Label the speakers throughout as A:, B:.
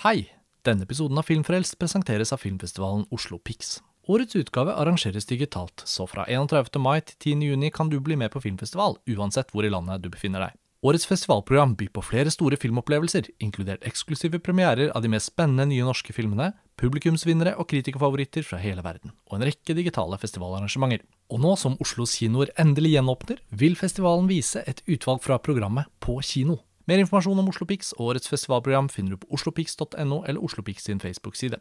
A: Hei! Denne episoden av Filmfrelst presenteres av filmfestivalen Oslo Pix. Årets utgave arrangeres digitalt, så fra 31. mai til 10. juni kan du bli med på filmfestival, uansett hvor i landet du befinner deg. Årets festivalprogram byr på flere store filmopplevelser, inkludert eksklusive premierer av de mest spennende nye norske filmene, publikumsvinnere og kritikerfavoritter fra hele verden, og en rekke digitale festivalarrangementer. Og nå som Oslos kinoer endelig gjenåpner, vil festivalen vise et utvalg fra programmet på kino. Mer informasjon om Oslo Pix og årets festivalprogram finner du på oslopix.no eller Oslopix sin Facebook-side.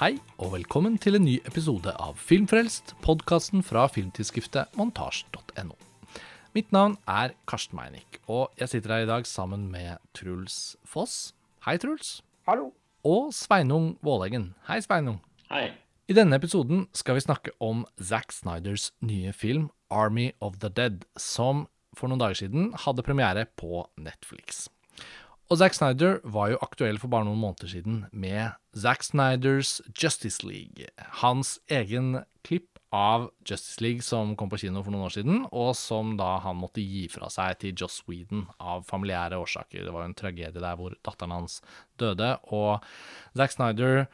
A: Hei, og velkommen til en ny episode av Filmfrelst, podkasten fra filmtidsskriftet montasj.no. Mitt navn er Karsten Meinick, og jeg sitter her i dag sammen med Truls Foss. Hei, Truls.
B: Hallo.
A: Og Sveinung Våleggen. Hei, Sveinung.
B: Hei.
A: I denne episoden skal vi snakke om Zack Snyders nye film Army of the Dead, som for noen dager siden hadde premiere på Netflix. Og Zack Snyder var jo aktuell for bare noen måneder siden med Zack Snyders Justice League. Hans egen klipp av Justice League som kom på kino for noen år siden, og som da han måtte gi fra seg til Joss Whedon av familiære årsaker. Det var jo en tragedie der hvor datteren hans døde, og Zack Snyder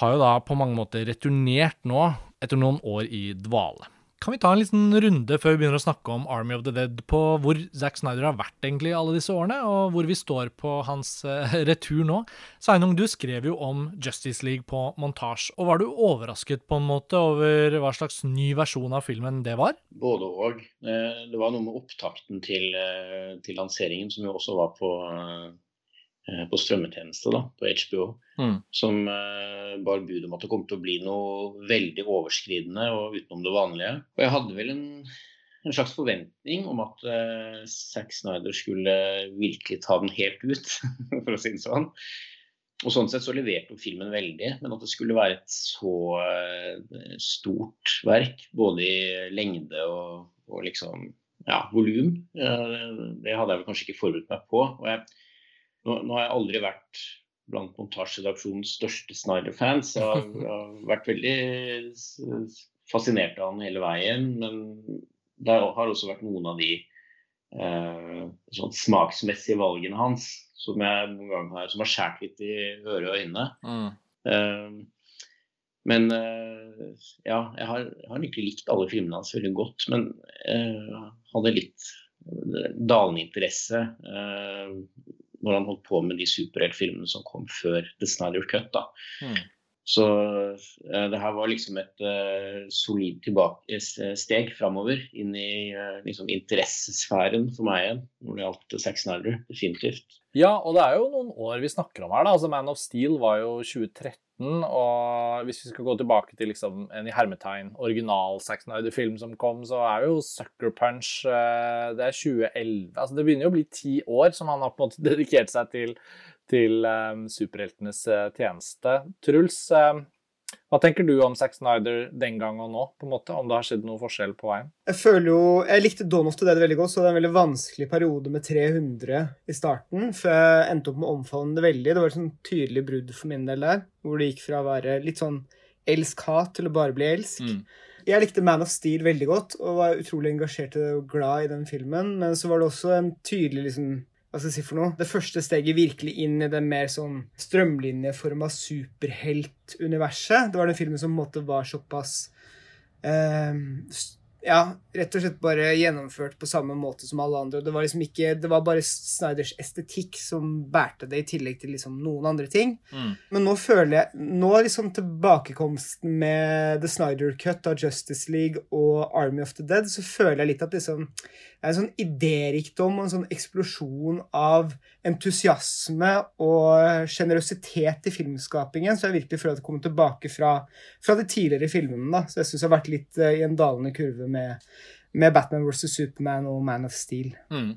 A: har jo da på mange måter returnert nå, etter noen år i dvale. Kan vi ta en liten runde før vi begynner å snakke om Army of the Dead, på hvor Zack Snyder har vært egentlig alle disse årene, og hvor vi står på hans uh, retur nå? Sveinung, du skrev jo om Justice League på montasje, og var du overrasket på en måte over hva slags ny versjon av filmen det var?
B: Både og. Det var noe med opptakten til, til lanseringen, som jo også var på på strømmetjeneste da, på HBO, mm. som uh, bar bud om at det kom til å bli noe veldig overskridende og utenom det vanlige. Og jeg hadde vel en, en slags forventning om at uh, Zack Snyder skulle virkelig ta den helt ut, for å si det sånn. Og sånn sett så leverte filmen veldig, men at det skulle være et så stort verk, både i lengde og, og liksom, ja, volum, det hadde jeg vel kanskje ikke forberedt meg på. og jeg nå, nå, har jeg aldri vært blant montasjeredaksjonens største Snyder-fans. Jeg har, har, vært veldig fascinert av han hele veien. Men det har også vært noen av de eh, sånn smaksmessige valgene hans som jeg noen ganger har, som har skåret litt i ører og øyne. Mm. Eh, men eh, ja, jeg har, jeg har egentlig likt alle filmene hans veldig godt. Men eh, hadde litt dalende interesse eh, når han holdt på med de superheltfilmene som kom før The Snyder Cut. da. Mm. Så uh, det her var liksom et uh, solid tilbake, steg framover inn i uh, liksom interessesfæren for meg igjen når det gjaldt Zack Alder. Definitivt.
A: Ja, og det er jo noen år vi snakker om her. da. Altså Man of Steel var jo 2013. Og hvis vi skal gå tilbake til liksom en i hermetegn original Zack Alder-film som kom, så er jo Sucker Punch Det er 2011. Altså Det begynner jo å bli ti år som han har på en måte dedikert seg til til um, superheltenes uh, tjeneste. Truls, uh, hva tenker du om Zack Snyder den gang og nå, på en måte, om det har skjedd noe forskjell på veien?
C: Jeg føler jo, jeg likte Dawn of the Dead veldig godt, så det er en veldig vanskelig periode med 300 i starten, før jeg endte opp med å omfavne det veldig. Det var et sånn tydelig brudd for min del der, hvor det gikk fra å være litt sånn elsk-hat til å bare bli elsk. Mm. Jeg likte Man of Steel veldig godt og var utrolig engasjert og glad i den filmen, men så var det også en tydelig liksom hva skal jeg si for noe? Det første steget virkelig inn i det mer sånn strømlinjeforma superheltuniverset. Det var den filmen som på en måte var såpass eh, ja, rett og slett bare gjennomført på samme måte som alle andre. Det var liksom ikke, det var bare Snyders estetikk som bærte det, i tillegg til liksom noen andre ting. Mm. Men nå føler jeg Nå liksom tilbakekomsten med The Snyder Cut av Justice League og Army of the Dead, så føler jeg litt at liksom det er en sånn idérikdom og en sånn eksplosjon av entusiasme og sjenerøsitet i filmskapingen, så jeg virkelig føler at det kommer tilbake fra, fra de tidligere filmene. da, Så jeg syns jeg har vært litt uh, i en dalende kurve med, med Batman vs. Superman og Man of Steel.
A: Mm.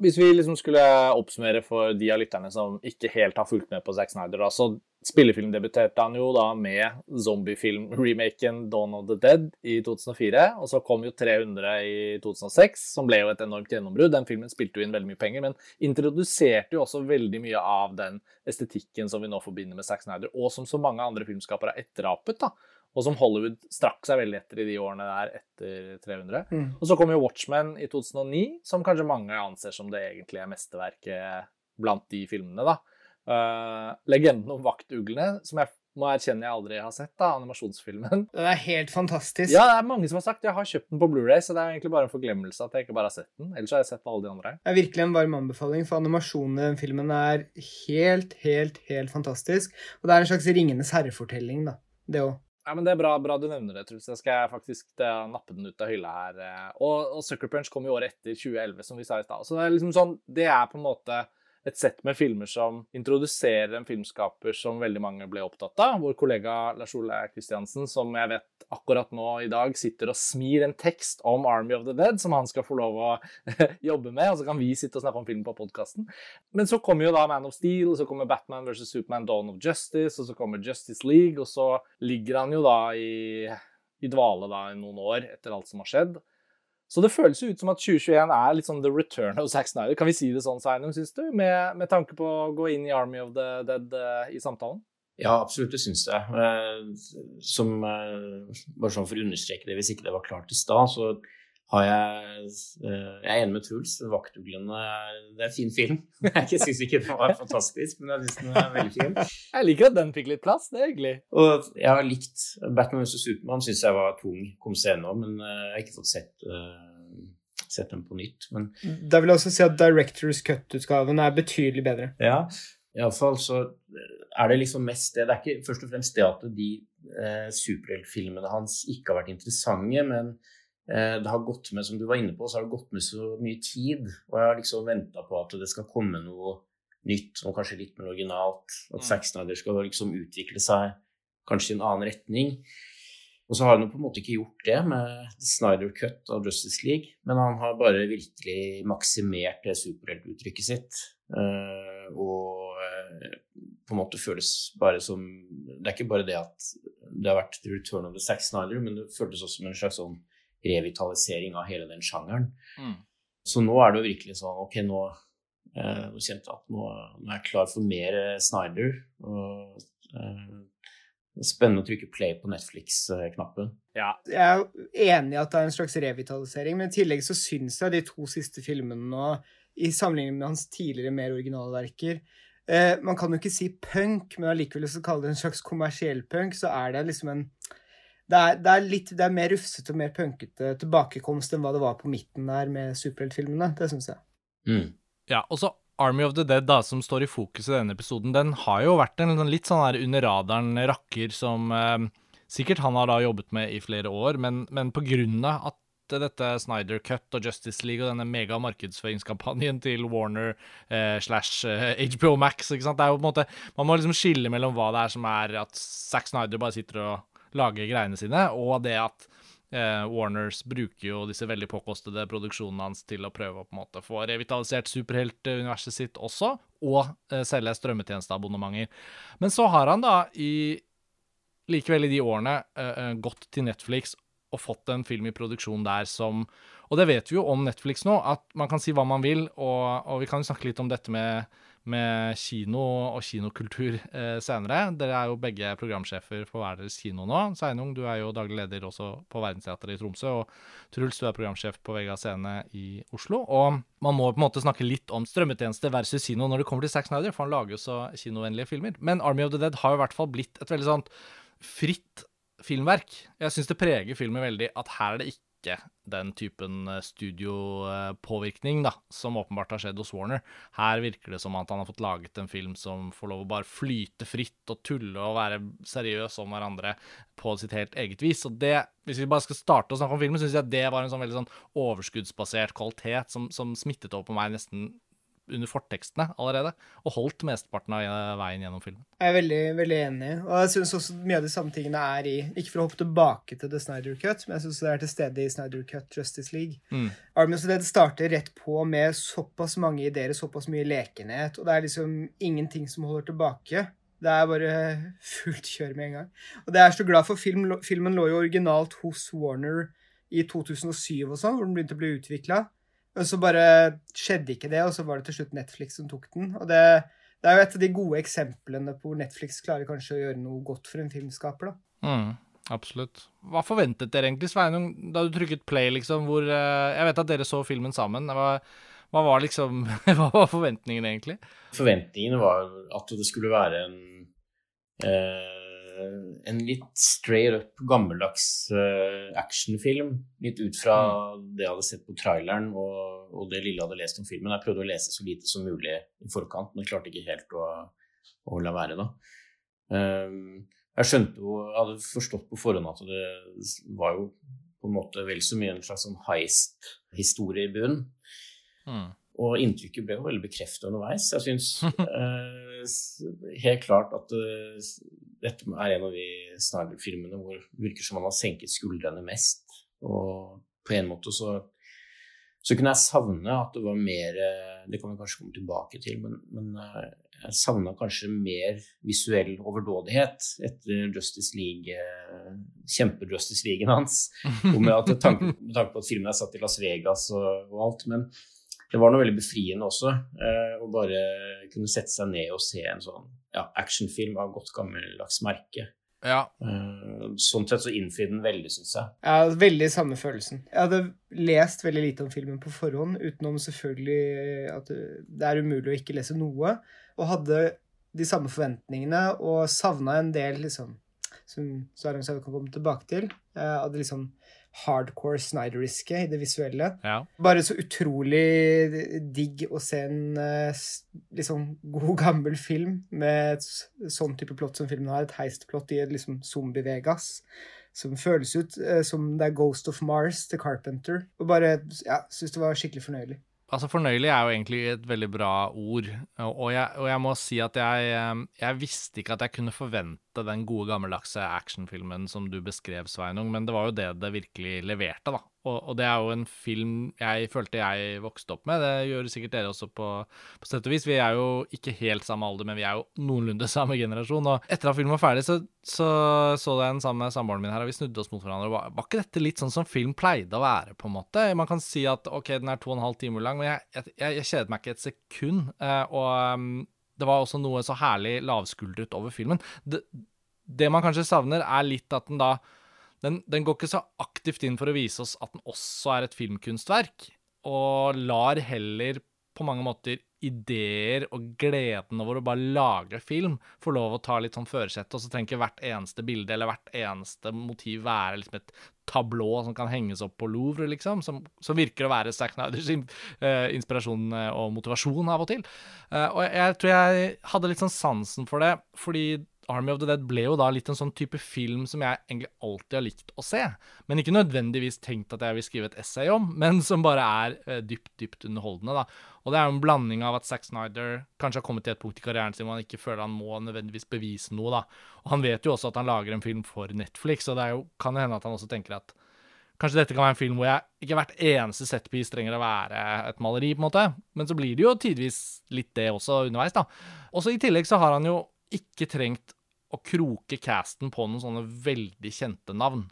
A: Hvis vi liksom skulle oppsummere for de av lytterne som ikke helt har fulgt med på Zack Snyder, da, så spillefilmdebuterte han jo da med zombiefilm-remaken Dawn of the Dead i 2004. Og så kom jo 300 i 2006, som ble jo et enormt gjennombrudd. Den filmen spilte jo inn veldig mye penger, men introduserte jo også veldig mye av den estetikken som vi nå forbinder med Zack Snyder, og som så mange andre filmskapere har etterapet. da og som Hollywood strakk seg veldig etter i de årene der etter 300. Mm. Og så kom jo Watchmen i 2009, som kanskje mange anser som det egentlige mesterverket blant de filmene, da. Uh, legenden om vaktuglene, som jeg må erkjenne jeg aldri har sett, da, animasjonsfilmen.
C: Den er helt fantastisk.
A: Ja, det er mange som har sagt Jeg har kjøpt den på Blu-ray, så det er egentlig bare en forglemmelse at jeg ikke bare har sett den. Ellers har jeg sett alle de andre.
C: Det er virkelig en varm anbefaling, for animasjonen i den filmen er helt, helt, helt fantastisk. Og det er en slags Ringenes herre-fortelling, da. Det òg.
A: Ja, men Det er bra, bra du nevner det, Truls. Jeg skal faktisk nappe den ut av hylla her. Eh. Og, og Sucker Punch kom jo året etter 2011, som vi sa i stad. Så det er liksom sånn, det er på en måte et sett med filmer som introduserer en filmskaper som veldig mange ble opptatt av. Vår kollega Lars Ole Kristiansen, som jeg vet akkurat nå i dag sitter og smir en tekst om Army of the Dead, som han skal få lov å jobbe med, og så kan vi sitte og snakke om film på podkasten. Men så kommer jo da Man of Steel, så kommer Batman vs. Superman Dawn of Justice, og så kommer Justice League, og så ligger han jo da i, i dvale da i noen år etter alt som har skjedd. Så det føles jo ut som at 2021 er litt sånn the return of Zack Snyder. Kan vi si det sånn, Sveinung, syns du? Med, med, tanke på å gå inn i Army of the Dead uh, i samtalen?
B: Ja, absolutt, det syns jeg. Uh, som, uh, bare sånn for å understreke det, hvis ikke det var klart i stad, så har jeg eh, Jeg er enig med Truls. 'Vaktuglene' det er en fin film. Jeg syns ikke den var fantastisk, men jeg syns den er veldig fin.
A: Jeg liker at den fikk litt plass. Det er hyggelig.
B: Og jeg har likt Batman vs. Supermann. Syns jeg var tung kom ennå, men eh, jeg har ikke fått sett, uh, sett den på nytt. Men
C: Da vil jeg også si at Directors Cut-utgaven er betydelig bedre.
B: Ja, iallfall så er det liksom mest det Det er ikke først og fremst det at de eh, superheltfilmene hans ikke har vært interessante, men Eh, det har gått med, som du var inne på, så har det gått med så mye tid. Og jeg har liksom venta på at det skal komme noe nytt, og kanskje litt mer originalt. At mm. Zack Snyder skal liksom utvikle seg kanskje i en annen retning. Og så har han jo på en måte ikke gjort det med Snyder Cut av Justice League, men han har bare virkelig maksimert det superheltuttrykket sitt. Uh, og uh, på en måte føles bare som Det er ikke bare det at det har vært The Return of the Zack Snyder, men det føltes også som en slags sånn revitalisering av hele den sjangeren. Mm. Så nå er det jo virkelig sånn Ok, nå, eh, nå kjente jeg at nå, nå, er jeg klar for mer eh, Snyder. Og, eh, spennende å trykke play på Netflix-knappen.
C: Ja. Jeg er enig i at det er en slags revitalisering, men i tillegg så syns jeg de to siste filmene nå, i sammenligning med hans tidligere mer originale verker eh, Man kan jo ikke si punk, men allikevel så kalle det en slags kommersiell punk, så er det liksom en det er, det er, litt, det er mer rufsete og mer punkete tilbakekomst enn hva det var på midten der med superheltfilmene. Det syns jeg.
A: Mm. Ja, og så Army of the Dead, da, som står i fokus i denne episoden, den har jo vært en litt sånn her under radaren-rakker som eh, sikkert han har da jobbet med i flere år, men, men på grunn av at dette Snyder Cut og Justice League og denne mega markedsføringskampanjen til Warner eh, slash eh, HBO Max. ikke sant? Det er jo på en måte, Man må liksom skille mellom hva det er som er at Zack Snyder bare sitter og lage greiene sine, og det at eh, Warners bruker jo disse veldig påkostede produksjonene hans til å prøve å på en måte få revitalisert superheltuniverset sitt også, og eh, selge strømmetjenesteabonnementer. Men så har han da i likevel i de årene eh, eh, gått til Netflix og fått en film i produksjon der som Og det vet vi jo om Netflix nå, at man kan si hva man vil, og, og vi kan jo snakke litt om dette med med kino og kinokultur eh, senere. Dere er jo begge programsjefer på hver deres kino nå. Sveinung, du er jo daglig leder også på Verdensteatret i Tromsø. Og Truls, du er programsjef på Vega Scene i Oslo. Og man må på en måte snakke litt om strømmetjeneste versus kino når det kommer til Zack Snyder, for han lager jo så kinovennlige filmer. Men Army of the Dead har jo i hvert fall blitt et veldig sånt fritt filmverk. Jeg syns det preger filmen veldig at her er det ikke ikke den typen eh, studiopåvirkning da, som åpenbart har skjedd hos Warner. Her virker det som at han har fått laget en film som får lov å bare flyte fritt og tulle og være seriøs om hverandre på sitt helt eget vis. Og det, hvis vi bare skal starte å snakke om filmen, syns jeg det var en sånn veldig sånn overskuddsbasert kvalitet som, som smittet over på meg nesten under fortekstene allerede, og holdt mesteparten av veien gjennom filmen.
C: Jeg er veldig, veldig enig, og jeg syns også mye av de samme tingene er i Ikke for å hoppe tilbake til The Snyder Cut, men jeg syns det er til stede i Snyder Cut Justice League. Mm. Army of the Dead starter rett på med såpass mange ideer, såpass mye lekenhet, og det er liksom ingenting som holder tilbake. Det er bare fullt kjør med en gang. Og det er så glad for film. Filmen lå jo originalt hos Warner i 2007 og sånn, hvor den begynte å bli utvikla. Og så bare skjedde ikke det, og så var det til slutt Netflix som tok den. Og det, det er jo et av de gode eksemplene på hvor Netflix klarer kanskje å gjøre noe godt for en filmskaper, da.
A: Mm, absolutt. Hva forventet dere egentlig, Sveinung, da du trykket play, liksom, hvor eh, Jeg vet at dere så filmen sammen. Hva, hva var liksom Hva var forventningene, egentlig?
B: Forventningene var at det skulle være en eh en litt straight up gammeldags uh, actionfilm. Litt ut fra mm. det jeg hadde sett på traileren og, og, det lille jeg hadde lest om filmen. Jeg prøvde å lese så lite som mulig i forkant, men klarte ikke helt å, å la være, da. Um, jeg skjønte jo Jeg hadde forstått på forhånd at det var jo på en måte vel så mye en slags sånn heist-historie i bunnen. Mm. Og inntrykket ble jo veldig bekreftet underveis. Jeg syns eh, helt klart at uh, dette er en av de Snyder-filmene hvor det virker som man har senket skuldrene mest. Og på en måte så, så kunne jeg savne at det var mer Det kan vi kanskje komme tilbake til, men, men uh, jeg savna kanskje mer visuell overdådighet etter Justice League, uh, kjempe-Justice League-en hans. Og med, at, tanke, med tanke på at filmen er satt i Las Vegas og, og alt. men det var noe veldig befriende også eh, å bare kunne sette seg ned og se en sånn ja, actionfilm av godt gammeldags merke.
A: Ja.
B: Eh, sånn sett så innfridde den veldig, syns jeg.
C: Ja, veldig samme følelsen. Jeg hadde lest veldig lite om filmen på forhånd, utenom selvfølgelig at det er umulig å ikke lese noe, og hadde de samme forventningene og savna en del, liksom, som Sverre kan komme tilbake til. Jeg hadde liksom hardcore snyderiske i det visuelle.
A: Ja.
C: Bare så utrolig digg å se en eh, liksom god, gammel film med et sånn type plott som filmen har, et heistplott i et liksom zombie-Vegas. Som føles ut eh, som det er Ghost of Mars til Carpenter. Og bare ja, syns det var skikkelig fornøyelig.
A: Altså, fornøyelig er jo egentlig et veldig bra ord, og jeg, og jeg må si at jeg, eh, jeg, visste ikke at jeg kunne forvente den gode, gammeldagse actionfilmen som du beskrev, Sveinung, men det var jo det det virkelig leverte, da. Og, og, det er jo en film jeg følte jeg vokste opp med. Det gjør sikkert dere også på, på sett og vis. Vi er jo ikke helt samme alder, men vi er jo noenlunde samme generasjon. Og etter at filmen var ferdig, så så, så jeg den sammen med samboeren min her, og vi snudde oss mot hverandre. Var, var, ikke dette litt sånn som film pleide å være, på en måte? Man kan si at ok, den er to og en halv time lang, men jeg, jeg, jeg kjedet meg ikke et sekund. Eh, og um, det var også noe så herlig lavskuldret over filmen. Det, det man kanskje savner, er litt at den da den, den, går ikke så aktivt inn for å vise oss at den også er et filmkunstverk, og lar heller på mange måter ideer og gleden over å bare lage film får lov å ta litt sånn førersetet, og så trenger ikke hvert eneste bilde eller hvert eneste motiv være liksom et tablå som kan henges opp på Louvre, liksom, som, som virker å være Zack Snyders uh, inspirasjon eh, og motivasjon av og til. Uh, og jeg tror jeg hadde litt sånn sansen for det, fordi Army of the Dead ble jo da litt en sånn type film som jeg egentlig alltid har likt å se. Men ikke nødvendigvis tenkt at jeg vil skrive et essay om, men som bare er uh, dypt, dypt underholdende. da. Og det er jo en blanding av at Zack Snyder kanskje har kommet til et punkt i karrieren sin hvor han ikke føler han må nødvendigvis bevise noe. da. Og han vet jo også at han lager en film for Netflix, og det jo, kan hende at han også tenker at Kanskje dette kan være en film hvor jeg ikke hvert eneste setpiece trenger å være et maleri, på en måte. Men så blir det jo tidvis litt det også underveis, da. Også i tillegg så har han jo ikke trengt å kroke casten på noen sånne veldig kjente navn.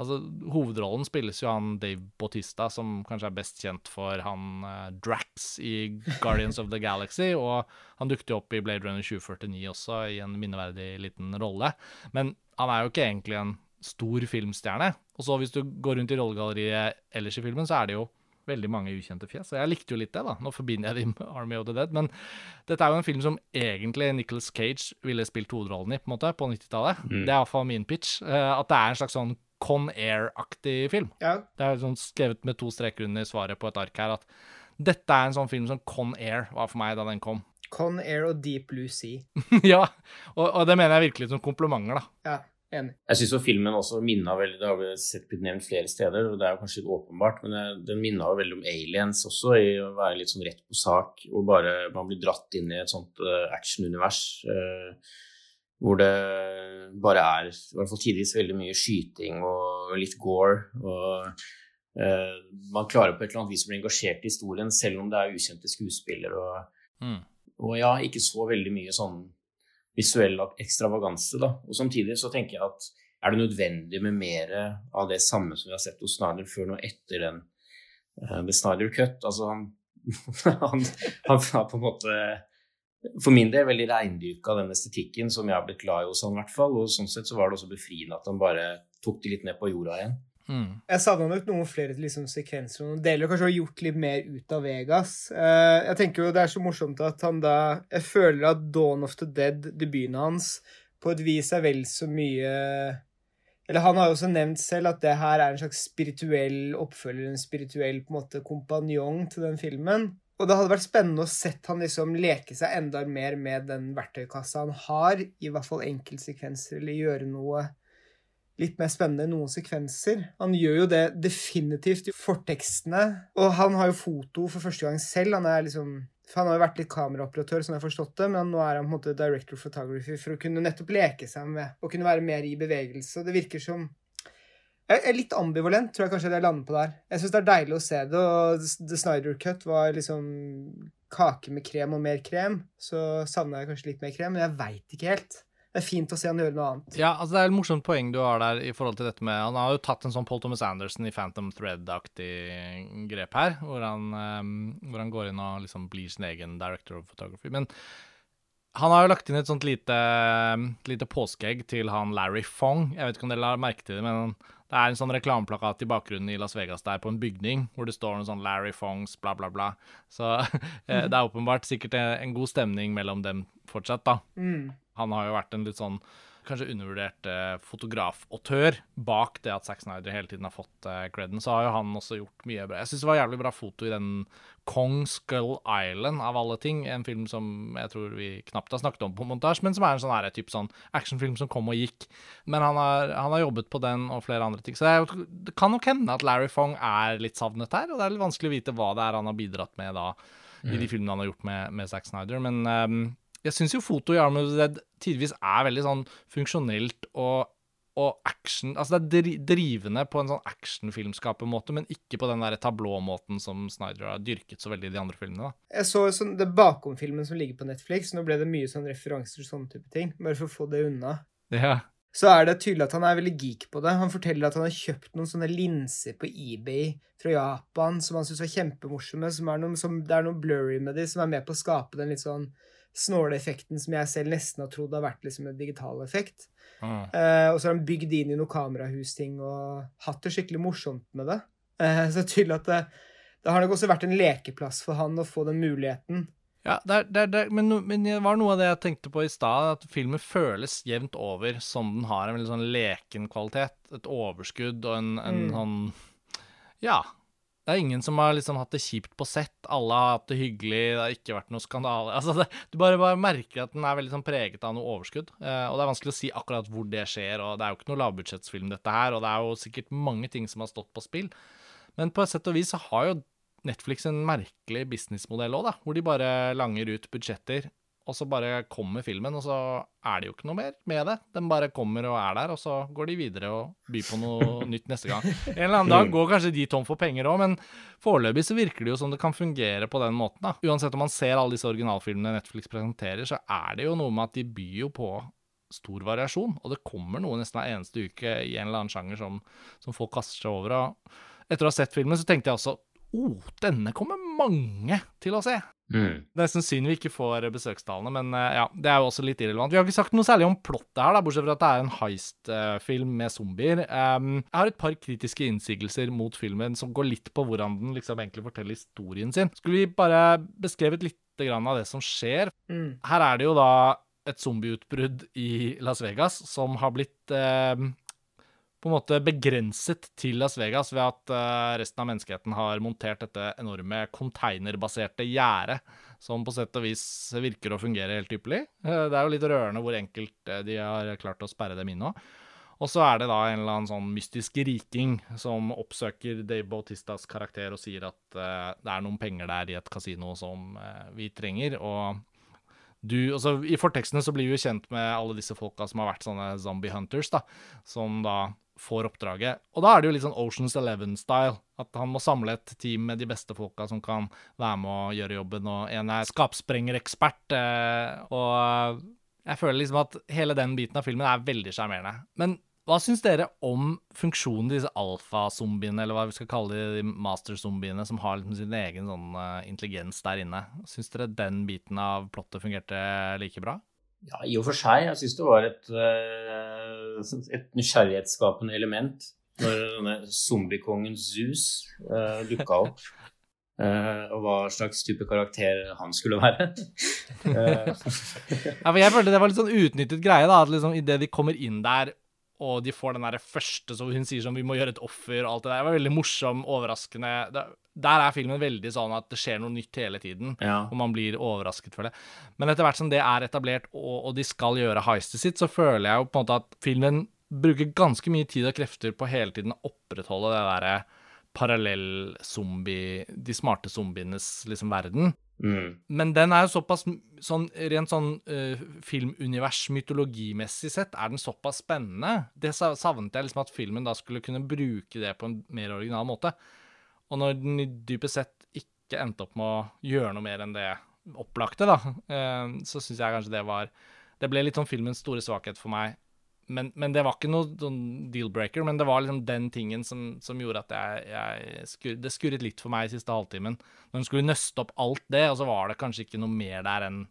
A: Altså, Hovedrollen spilles jo han Dave Bautista, som kanskje er best kjent for han eh, Drax i Guardians of the Galaxy, og han dukket jo opp i Blade Runner 2049 også, i en minneverdig liten rolle. Men han er jo ikke egentlig en stor filmstjerne. Og så hvis du går rundt i rollegalleriet ellers i filmen, så er det jo veldig mange ukjente fjes. Og jeg likte jo litt det, da. Nå forbinder jeg det med Army of the Dead. Men dette er jo en film som egentlig Nicholas Cage ville spilt hovedrollen i, på en måte, på 90-tallet. Mm. Det er iallfall min pitch. Uh, at det er en slags sånn Con Air-aktig film.
C: Ja.
A: Det er sånn skrevet med to streker under svaret på et ark her at dette er en sånn film som Con Air var for meg da den kom.
C: Con Air og Deep Blue Sea.
A: ja, og, og, det mener jeg virkelig som komplimenter, da.
C: Ja. Enig.
B: Jeg syns filmen også minna veldig Det har vi sett blitt nevnt flere steder, og det er jo kanskje litt åpenbart, men den minna jo veldig om aliens også, i å være litt sånn rett på sak, og bare man blir dratt inn i et sånt uh, actionunivers. Uh, hvor det bare er, i hvert fall tidvis, veldig mye skyting og litt gore. og uh, Man klarer på et eller annet vis å bli engasjert i historien, selv om det er ukjente skuespillere. Og, mm. og ja, ikke så veldig mye sånn visuell ekstravaganse, da. Og samtidig så tenker jeg at er det nødvendig med mer av det samme som vi har sett hos Snyder før nå etter den uh, The Snyder Cut? Altså han, han, han har på en måte for min del veldig reindyrka den estetikken som jeg har blitt glad i hos han, i hvert fall. Og sånn sett så var det også befriende at han bare tok det litt ned på jorda igjen.
C: Mm. Jeg savna nok noen flere liksom, sekvenser noen deler, kanskje har gjort litt mer ut av Vegas. Uh, jeg tenker jo det er så morsomt at han da Jeg føler at Dawn of the Dead, debuten hans, på et vis er vel så mye Eller han har jo også nevnt selv at det her er en slags spirituell oppfølger, en spirituell på en måte kompanjong til den filmen. Og det hadde vært spennende å sett han liksom leke seg enda mer med den verktøykassa han har, i hvert fall enkeltsekvenser, eller gjøre noe litt mer spennende enn noen sekvenser. Han gjør jo det definitivt i fortekstene, og han har jo foto for første gang selv. Han er liksom for Han har jo vært litt kameraoperatør, som jeg har forstått det, men nå er han på en måte director of photography for å kunne nettopp leke seg med og kunne være mer i bevegelse. Det virker som jeg er litt ambivalent, tror jeg kanskje det lander på der. Jeg syns det er deilig å se det, og The Snyder Cut var liksom kake med krem og mer krem. Så savna jeg kanskje litt mer krem, men jeg veit ikke helt. Det er fint å se han gjøre noe annet.
A: Ja, altså Det er et morsomt poeng du har der i forhold til dette med Han har jo tatt en sånn Paul Thomas Anderson i Phantom Thread-aktig grep her, hvor han, um, hvor han, går inn og liksom blir sin egen director of photography. Men han har jo lagt inn et sånt lite, lite påskeegg til han Larry Fong. Jeg vet ikke om dere har merket det, men det er en sånn reklameplakat i bakgrunnen i Las Vegas der på en bygning, hvor det står noe sånn Larry Fongs, bla, bla, bla. Så eh, det er åpenbart sikkert en god stemning mellom dem fortsatt, da. Mm. Han har jo vært en litt sånn kanskje undervurdert eh, fotografautør bak det at Zack Snyder hele tiden har fått eh, creden, så har jo han også gjort mye bra. Jeg syns det var jævlig bra foto i den Kong Skull Island, av alle ting. En film som jeg tror vi knapt har snakket om på montasje, men som er en sånn, her, typ sånn actionfilm som kom og gikk. Men han har, han har, jobbet på den og flere andre ting. Så det, det kan nok hende at Larry Fong er litt savnet her, og det er litt vanskelig å vite hva det er han har bidratt med da, i de mm. filmene han har gjort med, med Zack Snyder. Men um, jeg syns jo foto i Arm of the Dead tidvis er veldig sånn funksjonelt og, og action Altså det er drivende på en sånn actionfilmskapermåte, men ikke på den der tablåmåten som Snyder har dyrket så veldig i de andre filmene. da.
C: Jeg så sånn, det bakom-filmen som ligger på Netflix. Nå ble det mye sånn referanser og sånne type ting, bare for å få det unna.
A: Ja.
C: Så er det tydelig at han er veldig geek på det. Han forteller at han har kjøpt noen sånne linser på eBay fra Japan som han syns var kjempemorsomme. Som er noen, som, det er noe blurry med de, som er med på å skape den litt sånn snåleffekten som jeg selv nesten har trodd har vært liksom en digital effekt. Mm. Uh, og så har han bygd inn i noen kamerahusting og hatt det skikkelig morsomt med det. Uh, så tydelig at det, det, har nok også vært en lekeplass for han å få den muligheten.
A: Ja, der, der, der, er, men, men, det var noe av det jeg tenkte på i stad, at filmen føles jevnt over som den har en veldig sånn leken kvalitet. Et overskudd og en, en mm. sånn Ja, det er ingen som har liksom hatt det kjipt på sett. Alle har hatt det hyggelig, det har ikke vært noe skandale. Altså du bare, bare, merker at den er veldig sånn preget av noe overskudd. Eh, og det er vanskelig å si akkurat hvor det skjer, og det er jo ikke noe lavbudsjettsfilm, dette her. Og det er jo sikkert mange ting som har stått på spill. Men på et sett og vis så har jo Netflix en merkelig businessmodell òg, da. Hvor de bare langer ut budsjetter og så bare kommer filmen, og så er det jo ikke noe mer med det. Den bare kommer og er der, og så går de videre og byr på noe nytt neste gang. En eller annen dag går kanskje de tom for penger òg, men foreløpig så virker det jo som det kan fungere på den måten. da. Uansett om man ser alle disse originalfilmene Netflix presenterer, så er det jo noe med at de byr jo på stor variasjon, og det kommer noe nesten hver eneste uke i en eller annen sjanger som, som folk kaster seg over. Og etter å ha sett filmen, så tenkte jeg også oh, denne kommer mange til å se. Mm. Det er sannsynlig synd vi ikke får besøkstallene, men uh, ja, det er jo også litt irrelevant. Vi har ikke sagt noe særlig om plottet her, da, bortsett fra at det er en heist-film med zombier. Um, jeg har et par kritiske innsigelser mot filmen som går litt på hvordan den liksom egentlig forteller historien sin. Skulle vi bare beskrevet litt av det som skjer? Mm. Her er det jo da et zombieutbrudd i Las Vegas som har blitt uh, på en måte begrenset til Las Vegas ved at uh, resten av menneskeheten har montert dette enorme konteinerbaserte gjerdet, som på sett og vis virker å fungere helt ypperlig. Uh, det er jo litt rørende hvor enkelt uh, de har klart å sperre dem inn nå. Og så er det da en eller annen sånn mystisk riking som oppsøker Dave Bautistas karakter og sier at det er noen penger der i et kasino som vi trenger. Og du altså, I fortekstene så blir vi jo kjent med alle disse folka som har vært sånne zombie hunters, da. Som da får oppdraget. Og da er det jo litt sånn Oceans Eleven-style. At han må samle et team med de beste folka som kan være med å gjøre jobben. Og en er skapsprengerekspert. Uh, og jeg føler liksom at hele den biten av filmen er veldig sjarmerende. Men hva syns dere om funksjonen til disse alfazombiene, eller hva vi skal kalle de, de master-zombiene, som har liksom sin egen sånn uh, intelligens der inne? Syns dere den biten av plottet fungerte like bra?
B: Ja, i og for seg. Jeg syns det var et, uh, et nysgjerrighetsskapende element når denne zombiekongen Zeus uh, dukka opp. Uh, og hva slags type karakter han skulle være.
A: ja, for Jeg følte det var litt sånn utnyttet greie. da, at liksom Idet de kommer inn der og de får den der første så hun sier sånn 'vi må gjøre et offer' og alt det der. Det var veldig morsom, overraskende. Der er filmen veldig sånn at det skjer noe nytt hele tiden, ja. og man blir overrasket for det. Men etter hvert som det er etablert, og, og de skal gjøre heistet sitt, så føler jeg jo på en måte at filmen bruker ganske mye tid og krefter på hele tiden å opprettholde det derre parallell-zombie De smarte zombienes liksom verden. Mm. Men den er jo såpass sånn, Rent sånn uh, filmunivers, mytologimessig sett, er den såpass spennende. Det savnet jeg liksom at filmen da skulle kunne bruke det på en mer original måte. Og når den dypest sett ikke endte opp med å gjøre noe mer enn det opplagte, da, uh, så syns jeg kanskje det var Det ble litt sånn filmens store svakhet for meg men, men, det var ikke noe sånn deal-breaker, men det var liksom den tingen som, som gjorde at jeg, jeg skur, Det skurret litt for meg i siste halvtimen. Når hun skulle nøste opp alt det, og så var det kanskje ikke noe mer der enn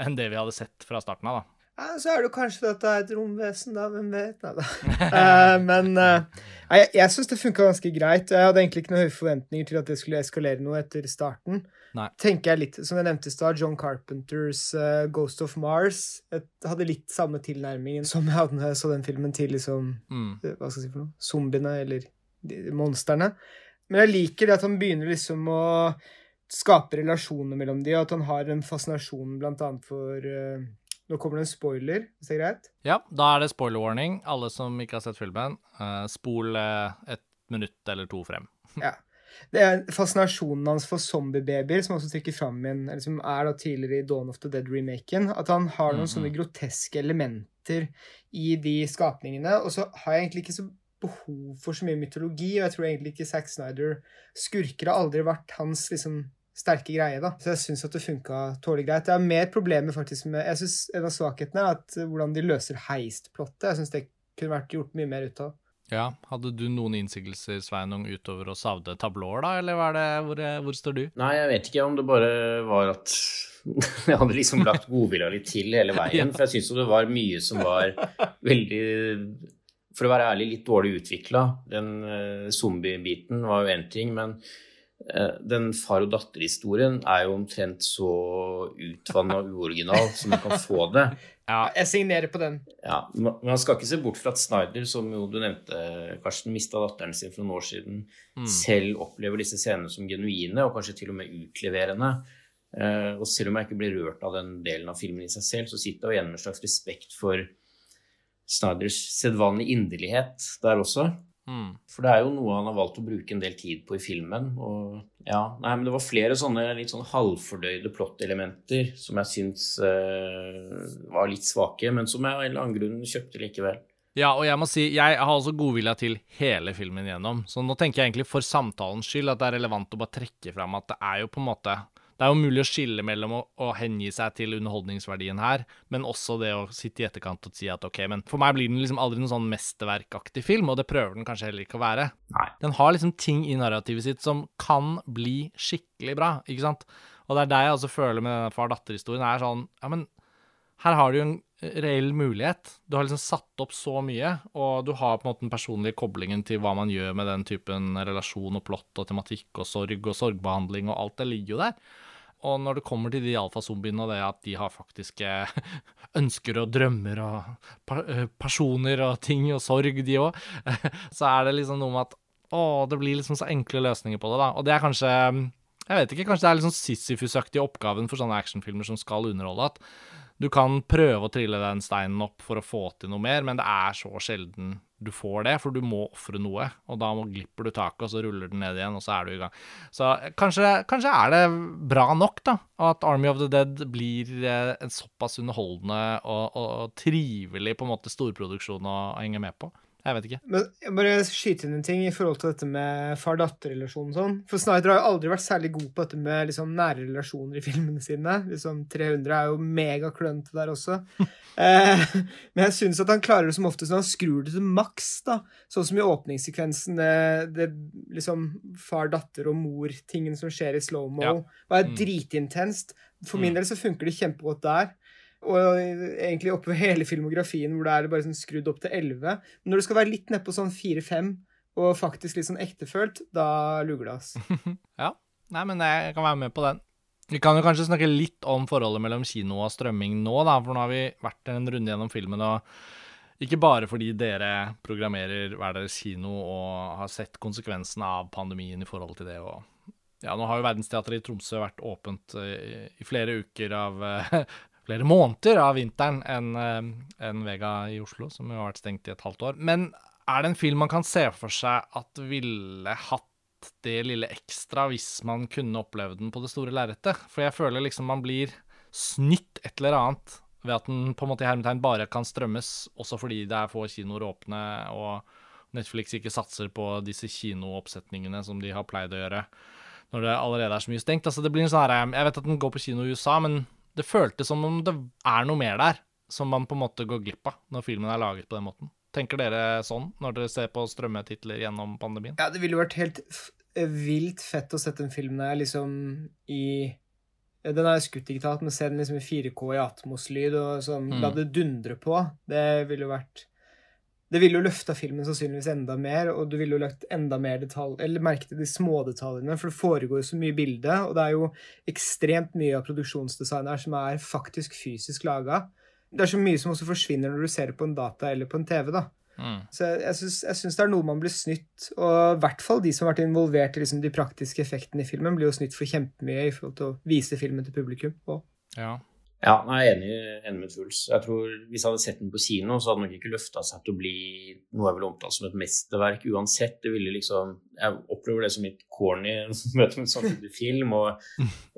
A: enn det vi hadde sett fra starten av, da.
C: Ja, så er det kanskje at det er et romvesen, da. Hvem vet? Nei da. uh, men uh, jeg, jeg syns det funka ganske greit. Jeg hadde egentlig ikke noen høye forventninger til at det skulle eskalere noe etter starten.
A: Nei.
C: tenker jeg litt, Som jeg nevnte i stad, John Carpenters uh, Ghost of Mars jeg hadde litt samme tilnærmingen som jeg hadde når jeg så den filmen til liksom mm. Hva skal jeg si for noe? Zombiene, eller monstrene. Men jeg liker det at han begynner liksom å skape relasjoner mellom de, og at han har en fascinasjon blant annet for uh, Nå kommer det en spoiler, hvis det er greit?
A: Ja, da er det spoiler warning. Alle som ikke har sett filmen, uh, spol et minutt eller to frem.
C: ja. Det er fascinasjonen hans for zombiebabyer, som også trekker fram igjen, eller som er da tidligere i Dawn of the Dead-remaken. At han har noen mm -hmm. sånne groteske elementer i de skapningene. Og så har jeg egentlig ikke så behov for så mye mytologi, og jeg tror egentlig ikke Zack Snyder Skurker har aldri vært hans liksom sterke greie, da. Så jeg syns at det funka tålelig greit. Jeg har mer problemer faktisk med Jeg synes en av svakhetene er at hvordan de løser heistplottet. Jeg syns det kunne vært gjort mye mer ut av.
A: Ja, Hadde du noen innsigelser Sveinung, utover å savne tablåer, da, eller var det, hvor, hvor, står du?
B: Nei, jeg vet ikke om det bare var at jeg hadde liksom lagt godvilja litt til hele veien. ja. For jeg syns jo det var mye som var veldig For å være ærlig, litt dårlig utvikla. Den uh, zombie-biten var jo én ting, men uh, den far og datter-historien er jo omtrent så utvanna og uoriginal som man kan få det.
C: Ja. Jeg signerer på den.
B: Ja, Man skal ikke se bort fra at Snyder, som jo du nevnte, Karsten, mista datteren sin for noen år siden, mm. selv opplever disse scenene som genuine, og kanskje til og med utleverende. Uh, og selv om jeg ikke blir rørt av den delen av filmen i seg selv, så sitter jeg igjen med en slags respekt for Snyders sedvanlige inderlighet der også. Mm. For det er jo noe han har valgt å bruke en del tid på i filmen. Og ja, nei, men det var flere sånne litt sånn halvfordøyde plottelementer som jeg syns uh, var litt svake, men som jeg av en eller annen grunn kjøpte likevel.
A: Ja, og jeg må si, jeg har også godvilja til hele filmen gjennom. Så nå tenker jeg egentlig for samtalens skyld at det er relevant å bare trekke fram at det er jo på en måte det er jo mulig å skille mellom å, å, hengi seg til underholdningsverdien her, men også det å sitte i etterkant og si at OK, men for meg blir den liksom aldri noen sånn mesterverkaktig film, og det prøver den kanskje heller ikke å være.
B: Nei.
A: Den har liksom ting i narrativet sitt som kan bli skikkelig bra, ikke sant? Og det er det jeg også føler med denne far-datter-historien, er sånn Ja, men her har du jo en reell mulighet. Du har liksom satt opp så mye, og du har på en måte den personlige koblingen til hva man gjør med den typen relasjon og plott og tematikk og sorg og sorgbehandling og alt det ligger jo der. Og når det kommer til de alfazombiene og det at de har faktiske ønsker og drømmer og eh, personer og ting og sorg, de òg, så er det liksom noe med at å, det blir liksom så enkle løsninger på det, da. Og det er kanskje Jeg vet ikke, kanskje det er liksom Sisyfus-aktig oppgaven for sånne actionfilmer som skal underholde, at Du kan prøve å trille den steinen opp for å få til noe mer, men det er så sjelden du får det, for du må ofre noe. Og da glipper du taket, og så ruller den ned igjen, og så er du i gang. Så kanskje, kanskje er det bra nok, da, at Army of the Dead blir eh, en såpass underholdende og, og, og trivelig på en måte storproduksjon å henge med på. Jeg vet ikke.
C: Men jeg bare skyte inn en ting i forhold til dette med far-datter-relasjonen sånn. For Snyder har jo aldri vært særlig god på dette med liksom, nære relasjoner i filmene sine. Liksom 300 er jo megaklønete der også. eh, men jeg syns at han klarer det som oftest når han skrur det til maks, da. Sånn som i åpningssekvensen, det, det liksom far-datter og mor-tingen som skjer i slow-mo, ja. var mm. dritintenst. For min mm. del så funker det kjempegodt der. Og egentlig oppover hele filmografien hvor det er bare sånn skrudd opp til 11. Men når det skal være litt nedpå sånn 4-5, og faktisk litt sånn ektefølt, da luger det, oss.
A: ja. Nei, men jeg kan være med på den. Vi kan jo kanskje snakke litt om forholdet mellom kino og strømming nå, da, for nå har vi vært en runde gjennom filmen. og ikke bare fordi dere programmerer hver deres kino og har sett konsekvensene av pandemien i forhold til det. Og ja, nå har jo Verdensteatret i Tromsø vært åpent i, i flere uker av flere måneder av vinteren enn eh, en Vega i Oslo, som jo har vært stengt i et halvt år. Men er det en film man kan se for seg at ville hatt det lille ekstra hvis man kunne oppleve den på det store lerretet? For jeg føler liksom man blir snytt et eller annet ved at den på en måte i hermetegn bare kan strømmes, også fordi det er få kinoer åpne, og Netflix ikke satser på disse kinooppsetningene som de har pleid å gjøre når det allerede er så mye stengt. Altså det blir en sånn her, Jeg vet at den går på kino i USA, men det føltes som om det er noe mer der som man på en måte går glipp av når filmen er laget på den måten. Tenker dere sånn når dere ser på strømmetitler gjennom pandemien?
C: Ja, det ville vært helt vilt fett å sette den filmen der liksom i Den er skutt digitalt, men se den liksom i 4K i Atmos-lyd og sånn, mm. la det dundre på. Det ville vært det ville jo løfta filmen sannsynligvis enda mer, og du ville jo lagt enda mer detalj, eller merke til de smådetaljene, for det foregår jo så mye bilde, og det er jo ekstremt mye av produksjonsdesignet her som er faktisk fysisk laga. Det er så mye som også forsvinner når du ser det på en data eller på en TV, da. Mm. Så jeg, jeg syns det er noe man blir snytt, og i hvert fall de som har vært involvert i liksom de praktiske effektene i filmen, blir jo snytt for kjempemye i forhold til å vise filmen til publikum. Også.
B: Ja, ja, jeg er enig, enig med Truls. Jeg tror Hvis jeg hadde sett den på kino, så hadde den nok ikke løfta seg til å bli noe jeg ville omtalt som et mesterverk uansett. Det ville liksom, Jeg opplever det som litt corny møte med en sånn type film, og,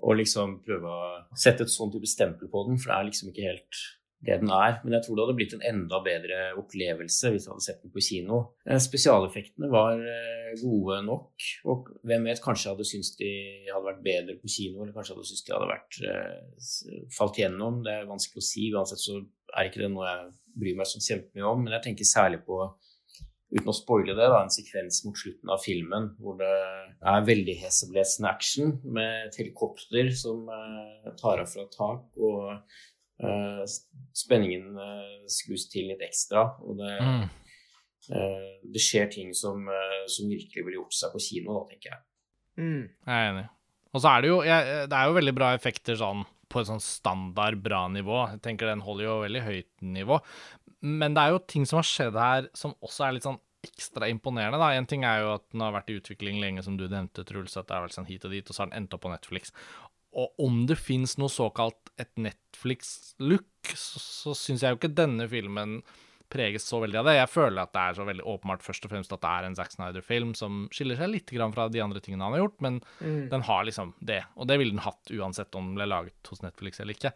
B: og liksom prøve å sette et sånn type stempel på den, for det er liksom ikke helt det den er. Men jeg tror det hadde blitt en enda bedre opplevelse hvis jeg hadde sett den på kino. Eh, spesialeffektene var eh, gode nok, og hvem vet, kanskje jeg hadde syntes de hadde vært bedre på kino, eller kanskje jeg hadde syntes de hadde vært uh, falt gjennom. Det er vanskelig å si. Uansett så er ikke det noe jeg bryr meg så kjempemye om, men jeg tenker særlig på uten å spoile det, da, en sekvens mot slutten av filmen hvor det er veldig heseblesende action med et helikopter som tar av fra tak, og Uh, spenningen uh, skrus til litt ekstra, og det, mm. uh, det skjer ting som, som, virkelig ville gjort seg på kino, da, tenker jeg.
A: Mm. Jeg er enig. Og så er det jo jeg, Det er jo veldig bra effekter sånn på et sånn standard bra nivå. Jeg tenker den holder jo veldig høyt nivå. Men det er jo ting som har skjedd her som også er litt sånn ekstra imponerende. da. En ting er jo at den har vært i utvikling lenge, som du nevnte, Truls, at det er vel sånn hit og dit, og så har den endt opp på Netflix. Og om det fins noe såkalt et Netflix-look, så, så syns jeg jo ikke denne filmen preges så veldig av det. Jeg føler at det er så veldig åpenbart først og fremst at det er en Zack Snyder-film som skiller seg litt fra de andre tingene han har gjort, men mm. den har liksom det. Og det ville den hatt uansett om den ble laget hos Netflix eller ikke.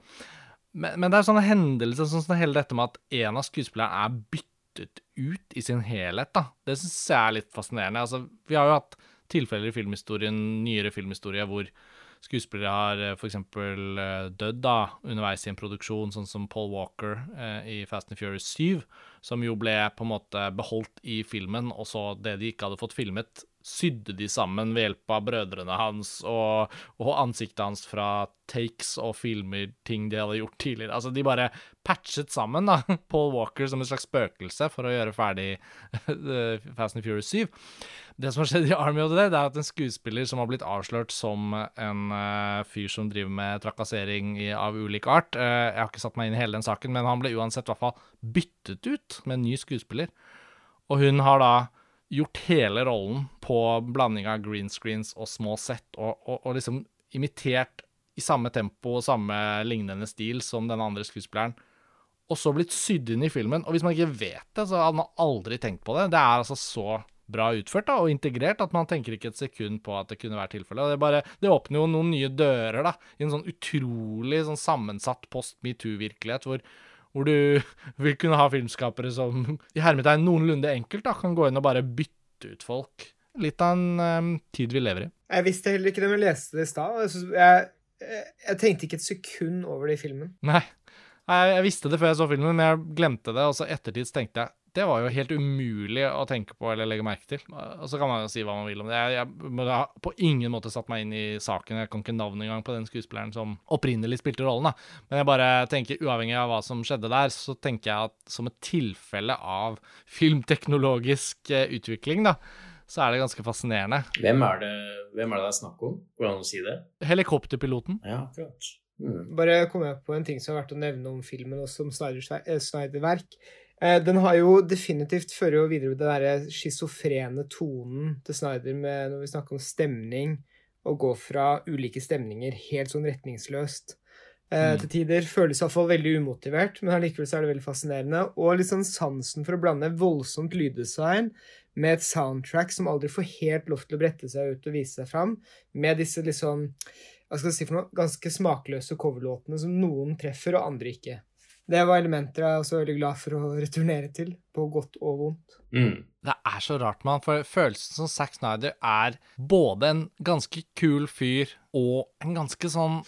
A: Men, men det er sånne hendelser sånn som hele dette med at en av skuespillerne er byttet ut i sin helhet, da. Det syns jeg er litt fascinerende. Altså, vi har jo hatt tilfeller i filmhistorien, nyere filmhistorie, hvor skuespillere har uh, f.eks. Uh, dødd da, underveis i en produksjon, sånn som Paul Walker eh, i Fast and Furious 7, som jo ble på en måte beholdt i filmen, og så det de ikke hadde fått filmet, sydde de sammen ved hjelp av brødrene hans og, og, ansiktet hans fra takes og filmer ting de hadde gjort tidligere. Altså, de bare patchet sammen da, Paul Walker som et slags spøkelse for å gjøre ferdig Fast and Furious 7. Det som har skjedd i Army of the Dead, er at en skuespiller som har blitt avslørt som en uh, fyr som driver med trakassering i, av ulik art uh, Jeg har ikke satt meg inn i hele den saken, men han ble uansett i hvert fall byttet ut med en ny skuespiller. Og hun har da gjort hele rollen på blanding av green screens og små sett, og, og, og liksom imitert i samme tempo og samme lignende stil som den andre skuespilleren, og så blitt sydd inn i filmen. Og hvis man ikke vet det, så hadde man aldri tenkt på det. Det er altså så bra utført da, og integrert at man tenker ikke et sekund på at det kunne være tilfellet. Det, det åpner jo noen nye dører da, i en sånn utrolig sånn sammensatt post metoo-virkelighet, hvor, hvor, du vil kunne ha filmskapere som i hermetegn noenlunde enkelt da, kan gå inn og bare bytte ut folk. Litt av en um, tid vi lever i.
C: Jeg visste heller ikke det, men jeg leste det i stad. Jeg, jeg, jeg tenkte ikke et sekund over det i filmen.
A: Nei. Jeg, jeg, visste det før jeg så filmen, men jeg glemte det. Og så ettertid tenkte jeg det var jo helt umulig å tenke på eller legge merke til. Og så kan man jo si hva man vil om det. Jeg, jeg har på ingen måte satt meg inn i saken. Jeg kan ikke navnet engang på den skuespilleren som opprinnelig spilte rollen. da. Men jeg bare tenker, uavhengig av hva som skjedde der, så tenker jeg at som et tilfelle av filmteknologisk eh, utvikling, da, så er det ganske fascinerende.
B: Hvem er det, hvem er det det er snakk om? Går det an å si det?
A: Helikopterpiloten.
B: Ja, akkurat.
C: Mm. Bare kom jeg på en ting som er verdt å nevne om filmen, også om eh, Snyder-verk. Eh, den har jo definitivt fører jo videre den derre schizofrene tonen til Snyder med når vi snakker om stemning, og gå fra ulike stemninger helt sånn retningsløst. Eh, mm. Til tider føles iallfall veldig umotivert, men allikevel så er det veldig fascinerende. Og sånn sansen for å blande voldsomt lyddesign med et soundtrack som aldri får helt lov til å brette seg ut og vise seg fram, med disse liksom hva skal jeg si for noe, ganske smakløse coverlåtene som noen treffer, og andre ikke. Det var elementer jeg er også veldig glad for å returnere til, på godt og vondt.
A: Mm. Det er så rart, man, for følelsen som Zack Snyder er både en ganske kul fyr og en ganske sånn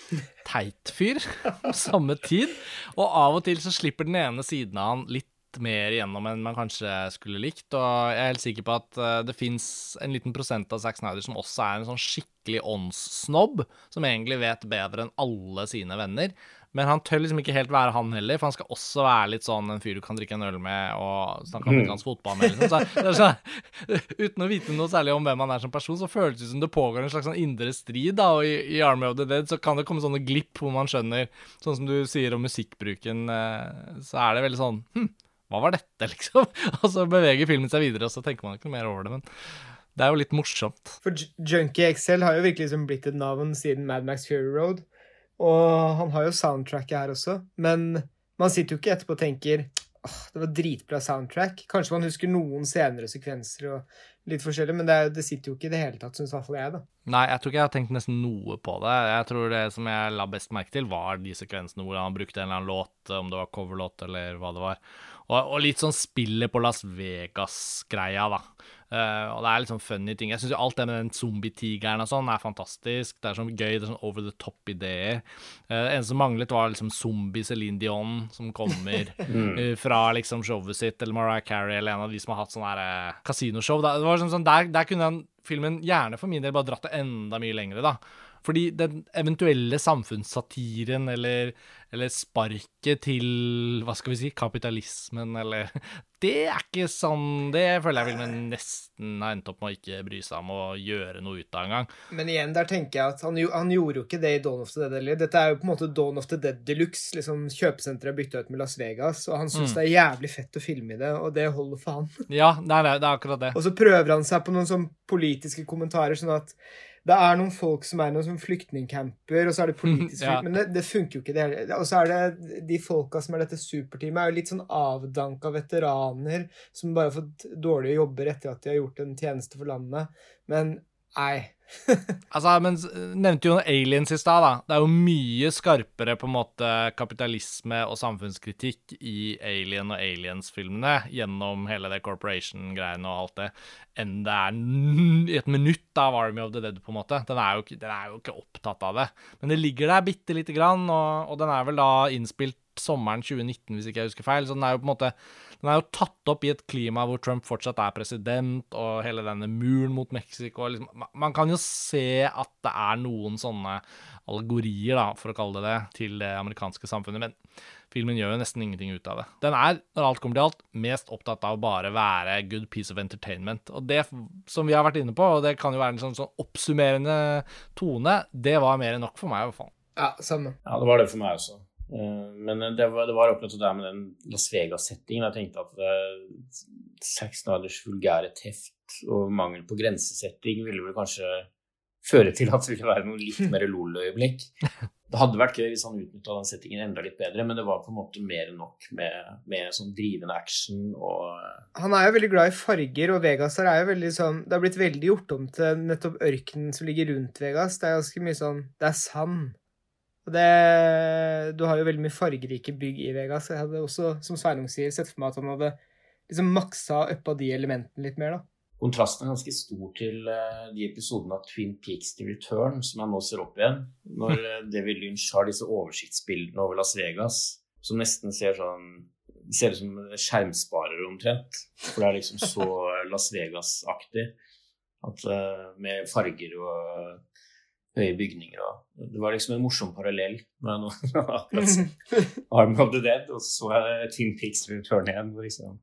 A: teit fyr på samme tid. Og av og til så slipper den ene siden av han litt mer igjennom enn man kanskje skulle likt. Og jeg er helt sikker på at uh, det fins en liten prosent av Zack Snyder som også er en sånn skikkelig åndssnobb, som egentlig vet bedre enn alle sine venner. Men han tør liksom ikke helt være han heller, for han skal også være litt sånn en fyr du kan drikke en øl med og snakke om amerikansk fotball med. Liksom. Så, uten å vite noe særlig om hvem han er som person, så føles det som det pågår en slags sånn indre strid. da, Og i, i, Army of the Dead så kan det komme sånne glipp hvor man skjønner, sånn som du sier om musikkbruken, eh, så er det veldig sånn hm, hva var dette, liksom? Og så beveger filmen seg videre, og så tenker man ikke noe mer over det. Men det er jo litt morsomt.
C: For Junkie XL har jo virkelig liksom blitt et navn siden Mad Max Fury Road. Og han har jo soundtracket her også. Men man sitter jo ikke etterpå og tenker åh, det var dritbra soundtrack. Kanskje man husker noen senere sekvenser og litt forskjellig, men det, er, det sitter jo ikke i det hele tatt, syns i hvert fall jeg, da.
A: Nei, jeg tror ikke jeg har tenkt nesten noe på det. Jeg tror det som jeg la best merke til, var de sekvensene hvor han brukte en eller annen låt, om det var coverlåt eller hva det var. Og, og litt sånn spillet på Las Vegas-greia, da. Uh, og det er litt sånn funny ting. Jeg syns alt det med den zombie-tigeren og sånn er fantastisk. Det er sånn gøy, det er sånn over the top-ideer. Uh, det eneste som manglet, var liksom zombie Celine Dion som kommer uh, fra liksom showet sitt, eller Mariah Carey eller en av de som har hatt sånn her uh, kasinoshow. Det var sånn, sånn der, der kunne den filmen gjerne for min del bare dratt det enda mye lengre, da. Fordi den eventuelle samfunnssatiren eller, eller, sparket til hva skal vi si, kapitalismen eller Det er ikke sånn Det føler jeg filmen nesten har endt opp med å ikke bry seg om å gjøre noe ut av engang.
C: Men igjen, der tenker jeg at han, han, gjorde jo ikke det i Dawn of the Dead heller. Dette er jo på en måte Dawn of the Dead de luxe. Liksom, kjøpesenteret er bytta ut med Las Vegas, og han syns mm. det er jævlig fett å filme i det, og det holder for han.
A: Ja, det er, det er akkurat det.
C: Og så prøver han seg på noen sånn politiske kommentarer, sånn at det er noen folk som er noen som flyktningcamper, og så er det politisk ja. Men det, det, funker jo ikke, det Og så er det de folka som er dette superteamet, er jo litt sånn avdanka veteraner som bare har fått dårlige jobber etter at de har gjort en tjeneste for landet. Men nei.
A: altså, men nevnte jo aliens i stad, da. Det er jo mye skarpere på en måte kapitalisme og samfunnskritikk i Alien og Aliens-filmene gjennom hele det corporation-greiene og alt det, enn det er i et minutt av Army of the Dead, på en måte. Den er jo, den er jo ikke opptatt av det. Men det ligger der bitte lite grann, og, og den er vel da innspilt sommeren 2019, hvis ikke jeg husker feil. Så den er jo på en måte Den er jo tatt opp i et klima hvor Trump fortsatt er president, og hele denne muren mot Mexico liksom, Man kan jo se at det er noen sånne allegorier, da, for å kalle det det, til det amerikanske samfunnet. Men filmen gjør jo nesten ingenting ut av det. Den er, når alt kommer til alt, mest opptatt av å bare være good piece of entertainment. Og det som vi har vært inne på, og det kan jo være en sånn, sånn oppsummerende tone, det var mer enn nok for meg, i hvert fall.
C: Ja, samme.
B: Ja, det var det for meg også. Eh, men det var, det var akkurat det der med den Las Vegas-settingen. Jeg tenkte at Zack Snyders vulgære teft og mangel på grensesetting ville vel kanskje føre til at det ville være noe litt mer LOL-øyeblikk. Det hadde vært gøy hvis han utnytta den settingen enda litt bedre, men det var på en måte mer enn nok med, med sånn drivende action og
C: Han er jo veldig glad i farger, og Vegas her er jo veldig sånn Det har blitt veldig gjort om til nettopp ørkenen som ligger rundt Vegas. Det er ganske mye sånn Det er sand. Og det Du har jo veldig mye fargerike bygg i Vegas. Jeg hadde også, som Sveinung sier, sett for meg at han hadde liksom maksa uppa de elementene litt mer, da
B: kontrasten er ganske stor til uh, de episodene av Twin Peaks The Return som jeg nå ser opp igjen. Når uh, David Lynch har disse oversiktsbildene over Las Vegas som nesten ser sånn ser ut som skjermsparere omtrent. For det er liksom så Las Vegas-aktig. Uh, Med farger og høye bygninger og Det var liksom en morsom parallell med noe Arm of the Dead, og så så jeg Tim Peaks Return igjen. Hvor liksom,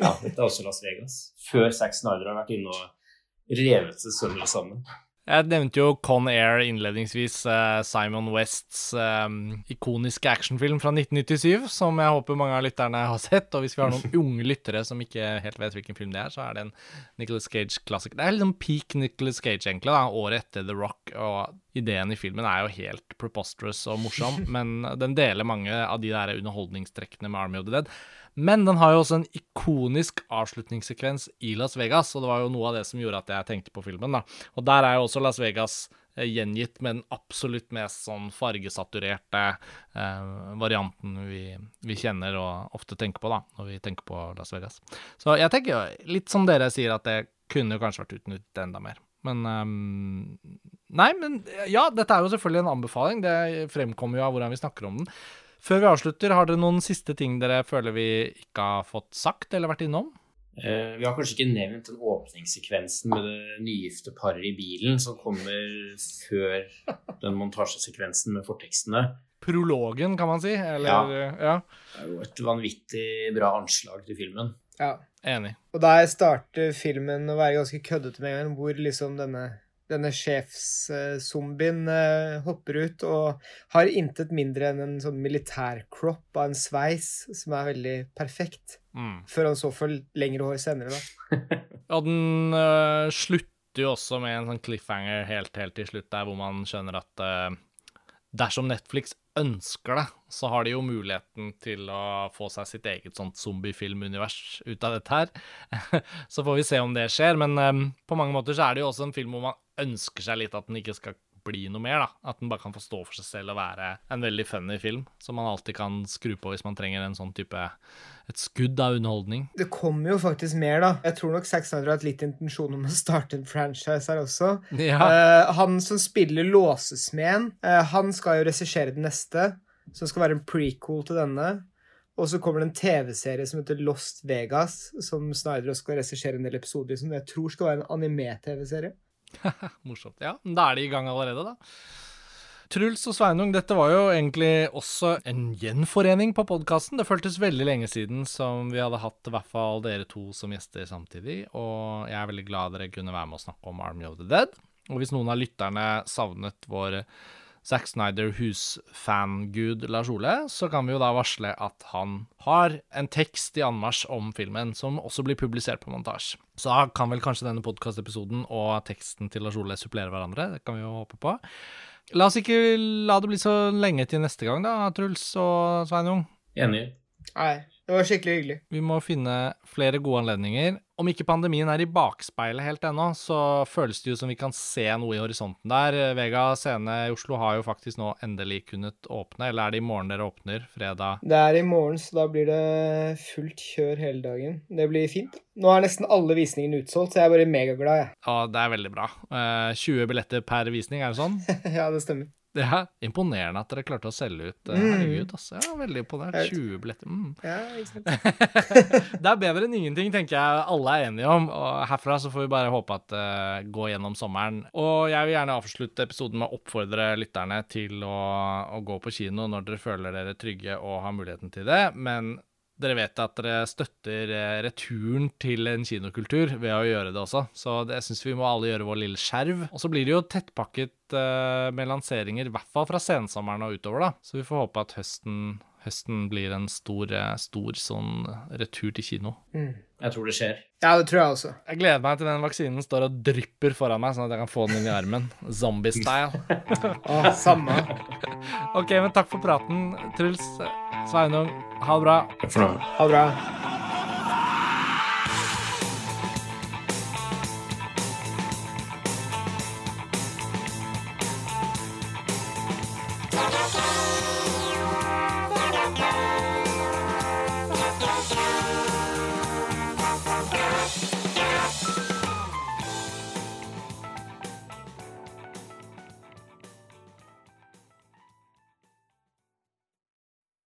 B: ja, dette er også Las Vegas. Før Zack Snyder har vært inne og revet seg sønder sammen.
A: Jeg nevnte jo Con Air innledningsvis, uh, Simon Wests um, ikoniske actionfilm fra 1997, som jeg håper mange av lytterne har sett. Og hvis vi har noen unge lyttere som ikke helt vet hvilken film det er, så er det en Nicholas Cage-klassiker. Det er liksom peak Nicholas Cage, egentlig, da, året etter The Rock. Og ideen i filmen er jo helt preposterous og morsom, men den deler mange av de der underholdningstrekkene med Army of the Dead. Men den har jo også en ikonisk avslutningssekvens i Las Vegas, og det var jo noe av det som gjorde at jeg tenkte på filmen. da. Og der er jo også Las Vegas eh, gjengitt med den absolutt mest sånn fargesaturerte eh, varianten vi, vi, kjenner og ofte tenker på da, når vi tenker på Las Vegas. Så jeg tenker litt som dere sier, at det kunne jo kanskje vært utnyttet enda mer. Men um, Nei, men ja, dette er jo selvfølgelig en anbefaling. Det fremkommer jo av hvordan vi snakker om den. Før vi avslutter, har dere noen siste ting dere føler vi ikke har fått sagt eller vært innom?
B: Uh, vi har kanskje ikke nevnt den åpningssekvensen med det nygifte paret i bilen som kommer før den montasjesekvensen med fortekstene.
A: Prologen, kan man si? Eller, ja. ja.
B: Det er jo et vanvittig bra anslag til filmen.
C: Ja.
A: Enig.
C: Og der starter filmen å være ganske køddete med en gang, hvor liksom denne denne sjefszombien uh, hopper ut og har intet mindre enn en sånn militærkropp av en sveis som er veldig perfekt. Mm. Før han så får lengre hår senere,
A: da. ja, den uh, slutter jo også med en sånn cliffhanger helt, helt til slutt der, hvor man skjønner at uh, dersom Netflix ønsker det, så har de jo muligheten til å få seg sitt eget sånt zombiefilmunivers ut av dette her. så får vi se om det skjer, men um, på mange måter så er det jo også en film hvor man ønsker seg litt at den ikke skal bli noe mer, da. At den bare kan få stå for seg selv og være en veldig funny film, som man alltid kan skru på hvis man trenger en sånn type et skudd av underholdning.
C: Det kommer jo faktisk mer, da. Jeg tror nok Zack Snyder har hatt litt intensjon om å starte en franchise her også. Ja. Uh, han som spiller låsesmeden, uh, han skal jo regissere den neste, som skal være en prequel til denne. Og så kommer det en TV-serie som heter Lost Vegas, som Snyder også skal regissere en del episoder som jeg tror skal være en anime-TV-serie.
A: Morsomt. Ja, da er de i gang allerede, da. Truls og Sveinung, dette var jo egentlig også en gjenforening på podkasten. Det føltes veldig lenge siden som vi hadde hatt i hvert fall dere to som gjester samtidig. Og jeg er veldig glad dere kunne være med og snakke om Army of the Dead. Og hvis noen av lytterne savnet vår Zack Snyder husfangud Lars Ole, så kan vi jo da varsle at han har en tekst i anmarsj om filmen, som også blir publisert på montasje. Så da kan vel kanskje denne podkastepisoden og teksten til Lars Ole supplere hverandre. Det kan vi jo håpe på. La oss ikke la det bli så lenge til neste gang, da, Truls og Sveinung.
B: Enig.
C: Nei, det var skikkelig hyggelig.
A: Vi må finne flere gode anledninger om ikke pandemien er i bakspeilet helt ennå, så føles det jo som vi kan se noe i horisonten der. Vega scene i Oslo har jo faktisk nå endelig kunnet åpne, eller er det i morgen dere åpner? Fredag?
C: Det er i morgen, så da blir det fullt kjør hele dagen. Det blir fint. Nå er nesten alle visningene utsolgt, så jeg er bare megaglad, jeg.
A: Ja, det er veldig bra. 20 eh, billetter per visning, er det sånn?
C: ja, det stemmer.
A: Det er imponerende at dere klarte å selge ut. Eh, mm. Herregud, altså. Ja, veldig imponert. 20 billetter. Mm.
C: Ja, ikke sant.
A: det er bedre enn ingenting, tenker jeg alle er enige om. Og herfra så får vi bare håpe at det uh, går gjennom sommeren. Og jeg vil gjerne avslutte episoden med å oppfordre lytterne til å, å gå på kino når dere føler dere trygge og har muligheten til det. Men dere vet at dere støtter eh, returen til en kinokultur ved å gjøre det også. Så det syns vi må alle gjøre vår lille skjerv. Og så blir det jo tettpakket uh, med lanseringer, i hvert fall fra sensommeren og utover, da. Så vi får håpe at høsten, høsten blir en stor, eh, stor sånn retur til kino.
C: Mm.
D: Jeg tror det skjer.
C: Ja, det tror jeg også.
A: Jeg gleder meg til den vaksinen står og drypper foran meg, sånn at jeg kan få den inn i armen. Zombie-style.
C: oh, samme.
A: OK, men takk for praten, Truls. Sveinung, ha det bra.
D: Takk for nå.
C: Ha det bra.